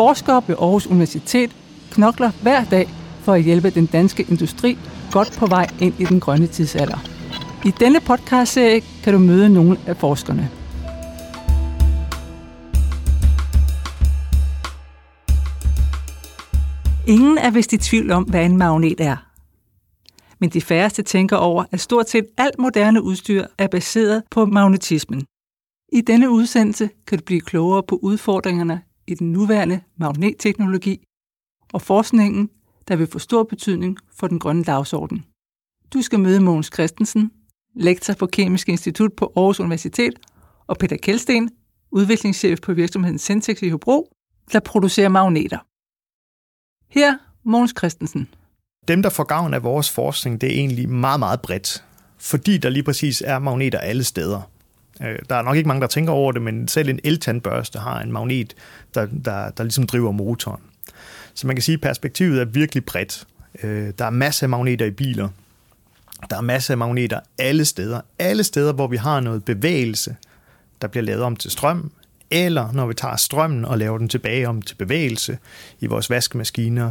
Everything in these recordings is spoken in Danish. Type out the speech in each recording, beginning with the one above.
forskere ved Aarhus Universitet knokler hver dag for at hjælpe den danske industri godt på vej ind i den grønne tidsalder. I denne podcastserie kan du møde nogle af forskerne. Ingen er vist i tvivl om, hvad en magnet er. Men de færreste tænker over, at stort set alt moderne udstyr er baseret på magnetismen. I denne udsendelse kan du blive klogere på udfordringerne i den nuværende magnetteknologi og forskningen, der vil få stor betydning for den grønne dagsorden. Du skal møde Mogens Christensen, lektor på Kemisk Institut på Aarhus Universitet, og Peter Kjeldsten, udviklingschef på virksomheden Sentex i Hobro, der producerer magneter. Her Mogens Christensen. Dem, der får gavn af vores forskning, det er egentlig meget, meget bredt, fordi der lige præcis er magneter alle steder. Øh, der er nok ikke mange, der tænker over det, men selv en eltandbørste har en magnet, der, der, der ligesom driver motoren. Så man kan sige, at perspektivet er virkelig bredt. Øh, der er masser af magneter i biler. Der er masser af magneter alle steder. Alle steder, hvor vi har noget bevægelse, der bliver lavet om til strøm, eller når vi tager strømmen og laver den tilbage om til bevægelse i vores vaskemaskiner,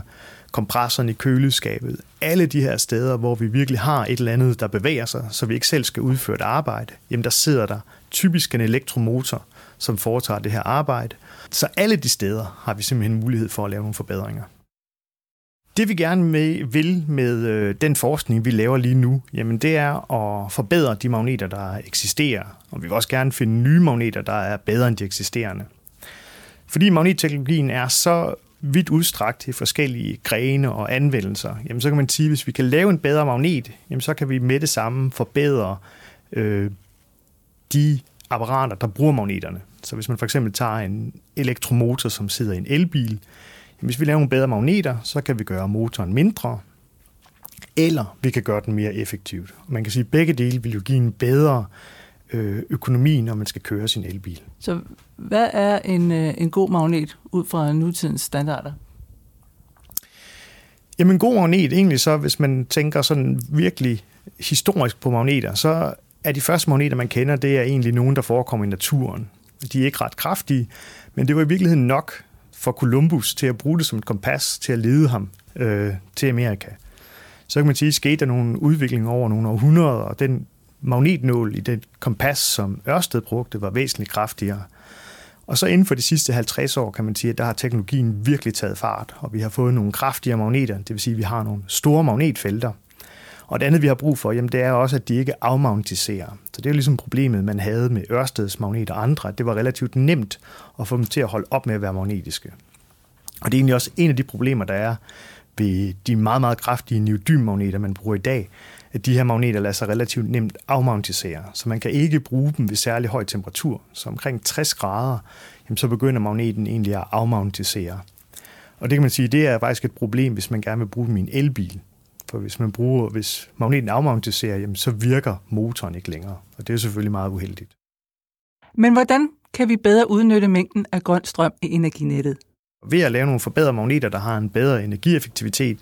kompressoren i køleskabet, alle de her steder, hvor vi virkelig har et eller andet, der bevæger sig, så vi ikke selv skal udføre et arbejde, jamen der sidder der typisk en elektromotor, som foretager det her arbejde. Så alle de steder har vi simpelthen mulighed for at lave nogle forbedringer. Det vi gerne med, vil med øh, den forskning, vi laver lige nu, jamen det er at forbedre de magneter, der eksisterer. Og vi vil også gerne finde nye magneter, der er bedre end de eksisterende. Fordi magnetteknologien er så vidt udstrakt i forskellige grene og anvendelser, jamen så kan man sige, at hvis vi kan lave en bedre magnet, jamen så kan vi med det samme forbedre øh, de apparater, der bruger magneterne. Så hvis man for eksempel tager en elektromotor, som sidder i en elbil, hvis vi laver nogle bedre magneter, så kan vi gøre motoren mindre, eller vi kan gøre den mere effektivt. Man kan sige, at begge dele vil jo give en bedre øh, økonomi, når man skal køre sin elbil. Så hvad er en, øh, en god magnet ud fra nutidens standarder? Jamen en god magnet, egentlig så, hvis man tænker sådan virkelig historisk på magneter, så er de første magneter, man kender, det er egentlig nogen, der forekommer i naturen. De er ikke ret kraftige, men det var i virkeligheden nok for Columbus til at bruge det som et kompas til at lede ham øh, til Amerika. Så kan man sige, at skete der nogle udviklinger over nogle århundreder, og den magnetnål i det kompas, som Ørsted brugte, var væsentligt kraftigere. Og så inden for de sidste 50 år, kan man sige, at der har teknologien virkelig taget fart, og vi har fået nogle kraftigere magneter, det vil sige, at vi har nogle store magnetfelter, og det andet, vi har brug for, jamen, det er også, at de ikke afmagnetiserer. Så det er jo ligesom problemet, man havde med Ørsteds magnet og andre, at det var relativt nemt at få dem til at holde op med at være magnetiske. Og det er egentlig også en af de problemer, der er ved de meget, meget kraftige neodymmagneter, man bruger i dag, at de her magneter lader sig relativt nemt afmagnetisere. Så man kan ikke bruge dem ved særlig høj temperatur. Så omkring 60 grader, jamen, så begynder magneten egentlig at afmagnetisere. Og det kan man sige, det er faktisk et problem, hvis man gerne vil bruge min elbil. For hvis man bruger, hvis magneten afmagnetiserer, jamen, så virker motoren ikke længere. Og det er selvfølgelig meget uheldigt. Men hvordan kan vi bedre udnytte mængden af grøn strøm i energinettet? Ved at lave nogle forbedrede magneter, der har en bedre energieffektivitet,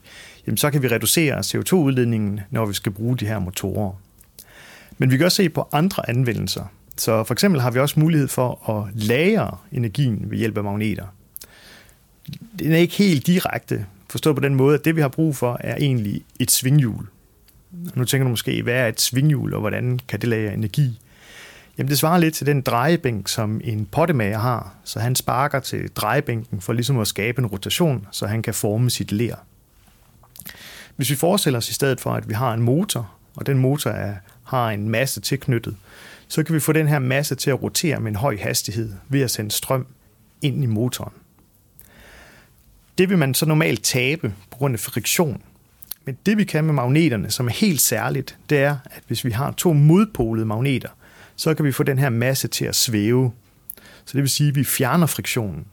jamen så kan vi reducere CO2-udledningen, når vi skal bruge de her motorer. Men vi kan også se på andre anvendelser. Så for eksempel har vi også mulighed for at lagre energien ved hjælp af magneter. Den er ikke helt direkte, Forstået på den måde, at det vi har brug for er egentlig et svinghjul. Nu tænker du måske, hvad er et svinghjul, og hvordan kan det lagre energi? Jamen det svarer lidt til den drejebænk, som en pottemager har, så han sparker til drejebænken for ligesom at skabe en rotation, så han kan forme sit ler. Hvis vi forestiller os i stedet for, at vi har en motor, og den motor er, har en masse tilknyttet, så kan vi få den her masse til at rotere med en høj hastighed ved at sende strøm ind i motoren. Det vil man så normalt tabe på grund af friktion. Men det vi kan med magneterne, som er helt særligt, det er, at hvis vi har to modpolede magneter, så kan vi få den her masse til at svæve. Så det vil sige, at vi fjerner friktionen.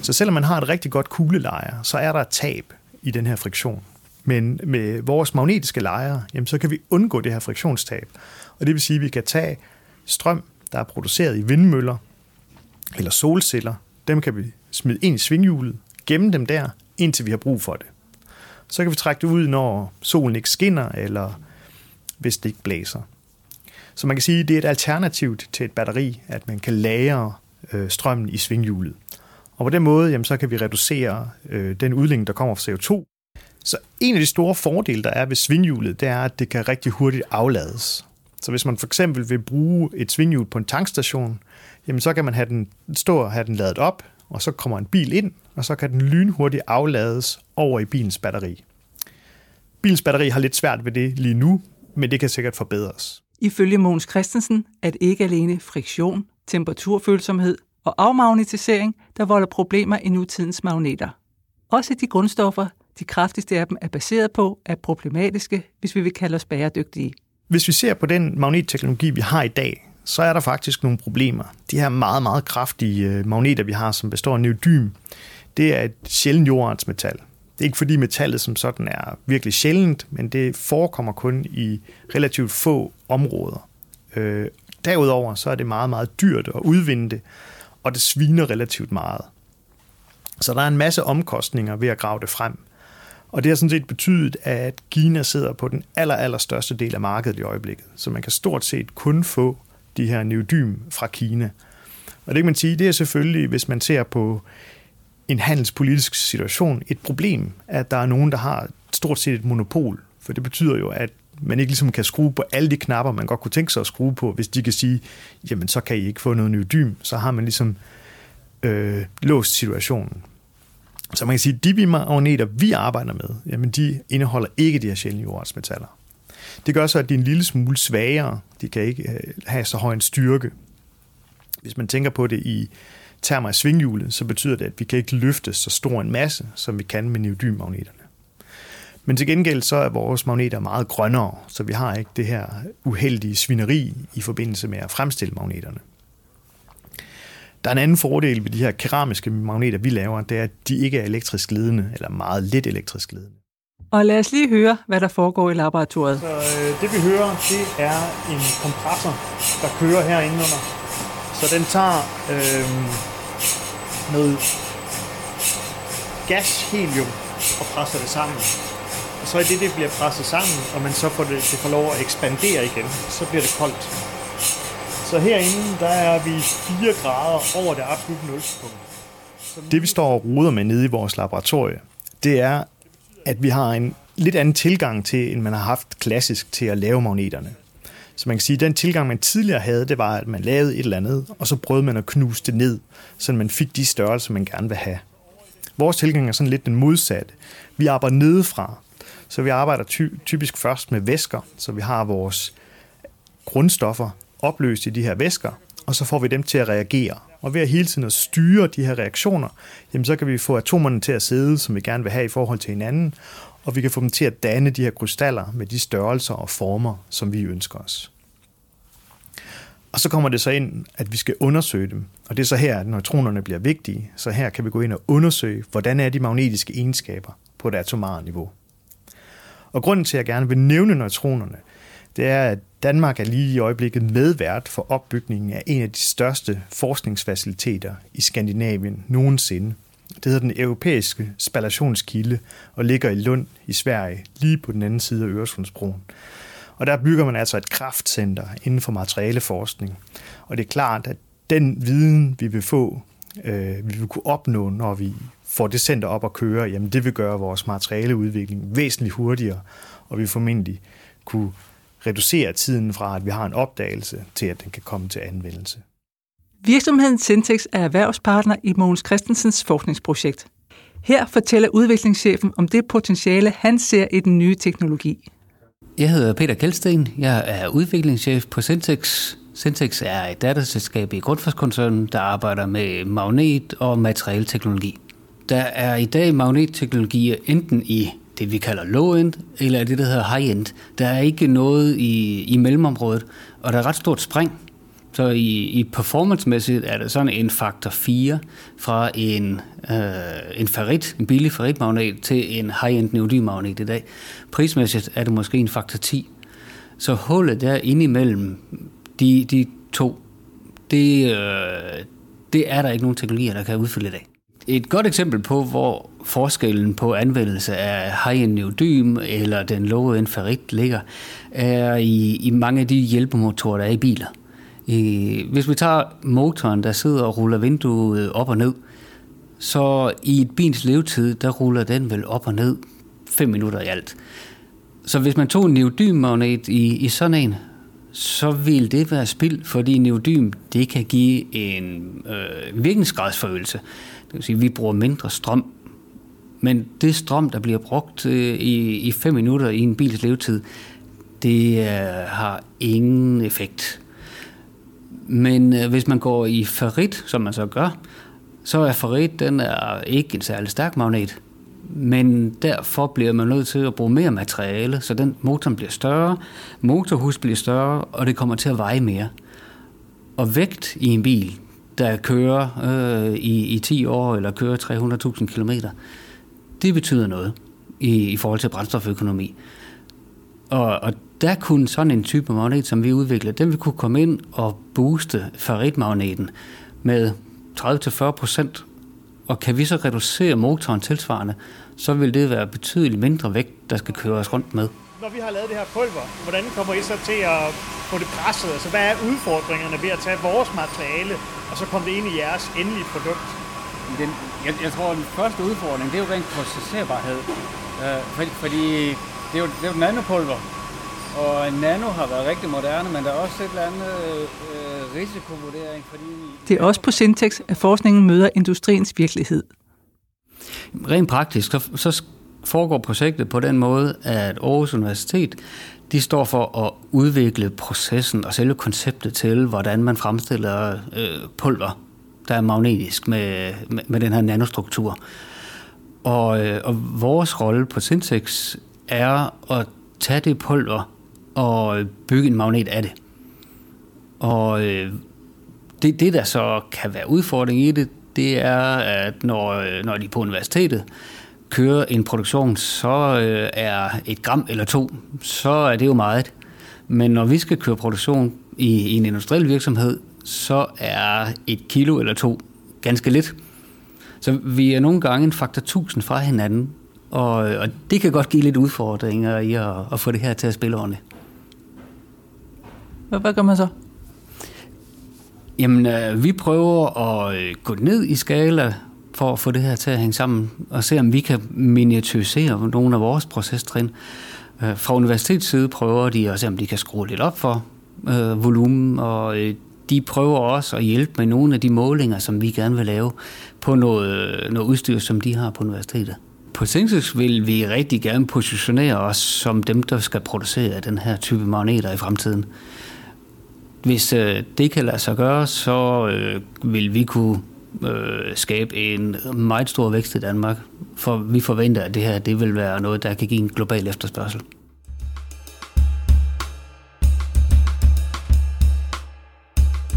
Så selvom man har et rigtig godt kuglelejer, så er der et tab i den her friktion. Men med vores magnetiske lejer, jamen, så kan vi undgå det her friktionstab. Og det vil sige, at vi kan tage strøm, der er produceret i vindmøller eller solceller, dem kan vi smide ind i svinghjulet, gemme dem der, indtil vi har brug for det. Så kan vi trække det ud, når solen ikke skinner, eller hvis det ikke blæser. Så man kan sige, at det er et alternativ til et batteri, at man kan lagre øh, strømmen i svinghjulet. Og på den måde, jamen, så kan vi reducere øh, den udledning, der kommer fra CO2. Så en af de store fordele, der er ved svinghjulet, det er, at det kan rigtig hurtigt aflades. Så hvis man for eksempel vil bruge et svinghjul på en tankstation, jamen så kan man have den, stå og have den ladet op, og så kommer en bil ind, og så kan den lynhurtigt aflades over i bilens batteri. Bilens batteri har lidt svært ved det lige nu, men det kan sikkert forbedres. Ifølge Mogens Christensen er det ikke alene friktion, temperaturfølsomhed og afmagnetisering, der volder problemer i nutidens magneter. Også de grundstoffer, de kraftigste af dem er baseret på, er problematiske, hvis vi vil kalde os bæredygtige. Hvis vi ser på den magnetteknologi, vi har i dag, så er der faktisk nogle problemer. De her meget, meget kraftige øh, magneter, vi har, som består af neodym, det er et sjældent jordartsmetal. Det er ikke fordi metallet som sådan er virkelig sjældent, men det forekommer kun i relativt få områder. Øh, derudover så er det meget, meget dyrt at udvinde det, og det sviner relativt meget. Så der er en masse omkostninger ved at grave det frem. Og det har sådan set betydet, at Kina sidder på den aller, aller største del af markedet i øjeblikket. Så man kan stort set kun få de her neodym fra Kina. Og det kan man sige, det er selvfølgelig, hvis man ser på en handelspolitisk situation, et problem, at der er nogen, der har stort set et monopol. For det betyder jo, at man ikke ligesom kan skrue på alle de knapper, man godt kunne tænke sig at skrue på, hvis de kan sige, jamen så kan I ikke få noget neodym, så har man ligesom øh, låst situationen. Så man kan sige, at de magneter, vi arbejder med, jamen de indeholder ikke de her sjældne jordartsmetaller. Det gør så, at de er en lille smule svagere. De kan ikke øh, have så høj en styrke. Hvis man tænker på det i termer af svinghjulet, så betyder det, at vi kan ikke løfte så stor en masse, som vi kan med neodymmagneterne. Men til gengæld så er vores magneter meget grønnere, så vi har ikke det her uheldige svineri i forbindelse med at fremstille magneterne. Der er en anden fordel ved de her keramiske magneter, vi laver, det er, at de ikke er elektrisk ledende, eller meget lidt elektrisk ledende. Og lad os lige høre, hvad der foregår i laboratoriet. Så øh, det vi hører, det er en kompressor, der kører herinde under. Så den tager øh, noget gas, helium og presser det sammen. Og så i det, det bliver presset sammen, og man så får det, det får lov at ekspandere igen, så bliver det koldt. Så herinde, der er vi 4 grader over det absolutte nulpunkt. Det vi står og ruder med nede i vores laboratorie, det er, at vi har en lidt anden tilgang til, end man har haft klassisk til at lave magneterne. Så man kan sige, at den tilgang, man tidligere havde, det var, at man lavede et eller andet, og så prøvede man at knuse det ned, så man fik de størrelser, man gerne vil have. Vores tilgang er sådan lidt den modsatte. Vi arbejder nedefra, så vi arbejder ty- typisk først med væsker, så vi har vores grundstoffer opløst i de her væsker, og så får vi dem til at reagere. Og ved at hele tiden at styre de her reaktioner, jamen så kan vi få atomerne til at sidde, som vi gerne vil have i forhold til hinanden, og vi kan få dem til at danne de her krystaller med de størrelser og former, som vi ønsker os. Og så kommer det så ind, at vi skal undersøge dem. Og det er så her, at neutronerne bliver vigtige. Så her kan vi gå ind og undersøge, hvordan er de magnetiske egenskaber på det atomare niveau. Og grunden til, at jeg gerne vil nævne neutronerne, det er, at Danmark er lige i øjeblikket medvært for opbygningen af en af de største forskningsfaciliteter i Skandinavien nogensinde. Det hedder den europæiske spallationskilde og ligger i Lund i Sverige, lige på den anden side af Øresundsbroen. Og der bygger man altså et kraftcenter inden for materialeforskning. Og det er klart, at den viden, vi vil få, øh, vi vil kunne opnå, når vi får det center op at køre, jamen det vil gøre vores materialeudvikling væsentligt hurtigere, og vi formentlig kunne reducere tiden fra, at vi har en opdagelse, til at den kan komme til anvendelse. Virksomheden Syntex er erhvervspartner i Mogens Christensens forskningsprojekt. Her fortæller udviklingschefen om det potentiale, han ser i den nye teknologi. Jeg hedder Peter Kjeldsten. Jeg er udviklingschef på Syntex. Syntex er et datterselskab i Grundfoskoncernen, der arbejder med magnet- og materialteknologi. Der er i dag magnetteknologier enten i det, vi kalder low-end, eller det, der hedder high-end. Der er ikke noget i, i mellemområdet, og der er ret stort spring. Så i, i performancemæssigt er det sådan en faktor 4 fra en, øh, en ferrit, en billig ferritmagnet til en high-end neodymagnet i dag. Prismæssigt er det måske en faktor 10. Så hullet der indimellem de, de to, det, øh, det er der ikke nogen teknologier, der kan udfylde i dag. Et godt eksempel på, hvor forskellen på anvendelse af high-end eller den low-end ferrit ligger, er i, i mange af de hjælpemotorer, der er i biler. I, hvis vi tager motoren, der sidder og ruller vinduet op og ned, så i et bins levetid, der ruller den vel op og ned 5 minutter i alt. Så hvis man tog en neodymmagnet i, i sådan en, så vil det være spild, fordi neodym det kan give en øh, virkningsgradsforøgelse. Det vil sige, at vi bruger mindre strøm. Men det strøm, der bliver brugt øh, i, i fem minutter i en bils levetid, det øh, har ingen effekt. Men øh, hvis man går i ferrit, som man så gør, så er ferrit den er ikke en særlig stærk magnet. Men derfor bliver man nødt til at bruge mere materiale, så den motoren bliver større, motorhus bliver større, og det kommer til at veje mere. Og vægt i en bil, der kører øh, i, i 10 år eller kører 300.000 km, det betyder noget i, i forhold til brændstoføkonomi. Og, og der kunne sådan en type magnet, som vi udvikler, den vil kunne komme ind og booste ferritmagneten med 30-40 procent og kan vi så reducere motoren tilsvarende, så vil det være betydeligt mindre vægt, der skal køres rundt med. Når vi har lavet det her pulver, hvordan kommer I så til at få det presset? Altså, hvad er udfordringerne ved at tage vores materiale, og så komme det ind i jeres endelige produkt? Den, jeg, jeg tror, at den første udfordring, det er jo rent processerbarhed. Øh, fordi, fordi det er jo, det er jo nanopulver, og nano har været rigtig moderne, men der er også et eller andet øh, risikovurdering. Fordi det er også på Syntex, at forskningen møder industriens virkelighed. Rent praktisk, så, så foregår projektet på den måde, at Aarhus Universitet de står for at udvikle processen og selve konceptet til, hvordan man fremstiller øh, pulver, der er magnetisk med, med, med den her nanostruktur. Og, øh, og vores rolle på Syntex er at tage det pulver, og bygge en magnet af det. Og øh, det, det, der så kan være udfordring i det, det er, at når, øh, når de på universitetet kører en produktion, så øh, er et gram eller to, så er det jo meget. Men når vi skal køre produktion i, i en industriel virksomhed, så er et kilo eller to ganske lidt. Så vi er nogle gange en faktor 1000 fra hinanden, og, og det kan godt give lidt udfordringer i at, at få det her til at spille ordentligt. Hvad gør man så? Jamen, øh, vi prøver at øh, gå ned i skala for at få det her til at hænge sammen, og se om vi kan miniaturisere nogle af vores procestrin. Øh, fra universitetets side prøver de at se, om de kan skrue lidt op for øh, volumen, og øh, de prøver også at hjælpe med nogle af de målinger, som vi gerne vil lave på noget, noget udstyr, som de har på universitetet. På Sensus vil vi rigtig gerne positionere os som dem, der skal producere den her type magneter i fremtiden. Hvis øh, det kan lade sig gøre, så øh, vil vi kunne øh, skabe en meget stor vækst i Danmark, for vi forventer, at det her det vil være noget, der kan give en global efterspørgsel.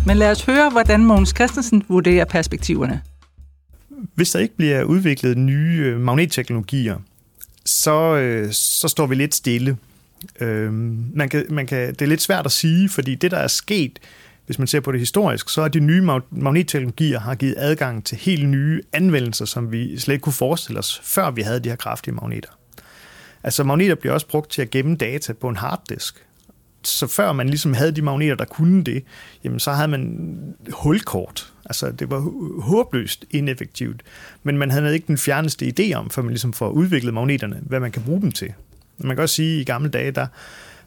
Men lad os høre, hvordan Mogens Christensen vurderer perspektiverne. Hvis der ikke bliver udviklet nye øh, magnetteknologier, så, øh, så står vi lidt stille. Øhm, man kan, man kan, det er lidt svært at sige, fordi det, der er sket, hvis man ser på det historisk, så er de nye magnetteknologier har givet adgang til helt nye anvendelser, som vi slet ikke kunne forestille os, før vi havde de her kraftige magneter. Altså magneter bliver også brugt til at gemme data på en harddisk. Så før man ligesom havde de magneter, der kunne det, jamen så havde man hulkort. Altså det var håbløst ineffektivt. Men man havde ikke den fjerneste idé om, før man ligesom får udviklet magneterne, hvad man kan bruge dem til. Man kan også sige, at i gamle dage, der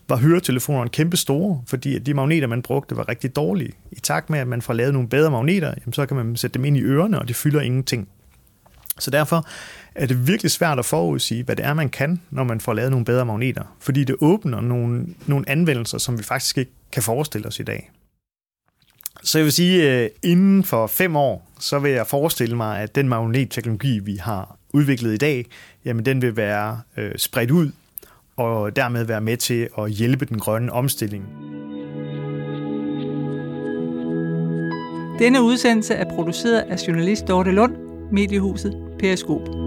var høretelefonerne kæmpe store, fordi de magneter, man brugte, var rigtig dårlige. I takt med, at man får lavet nogle bedre magneter, jamen, så kan man sætte dem ind i ørerne, og det fylder ingenting. Så derfor er det virkelig svært at forudsige, hvad det er, man kan, når man får lavet nogle bedre magneter. Fordi det åbner nogle, nogle anvendelser, som vi faktisk ikke kan forestille os i dag. Så jeg vil sige, at inden for fem år, så vil jeg forestille mig, at den magnetteknologi, vi har udviklet i dag, jamen den vil være øh, spredt ud og dermed være med til at hjælpe den grønne omstilling. Denne udsendelse er produceret af journalist Dorte Lund, mediehuset Periskop.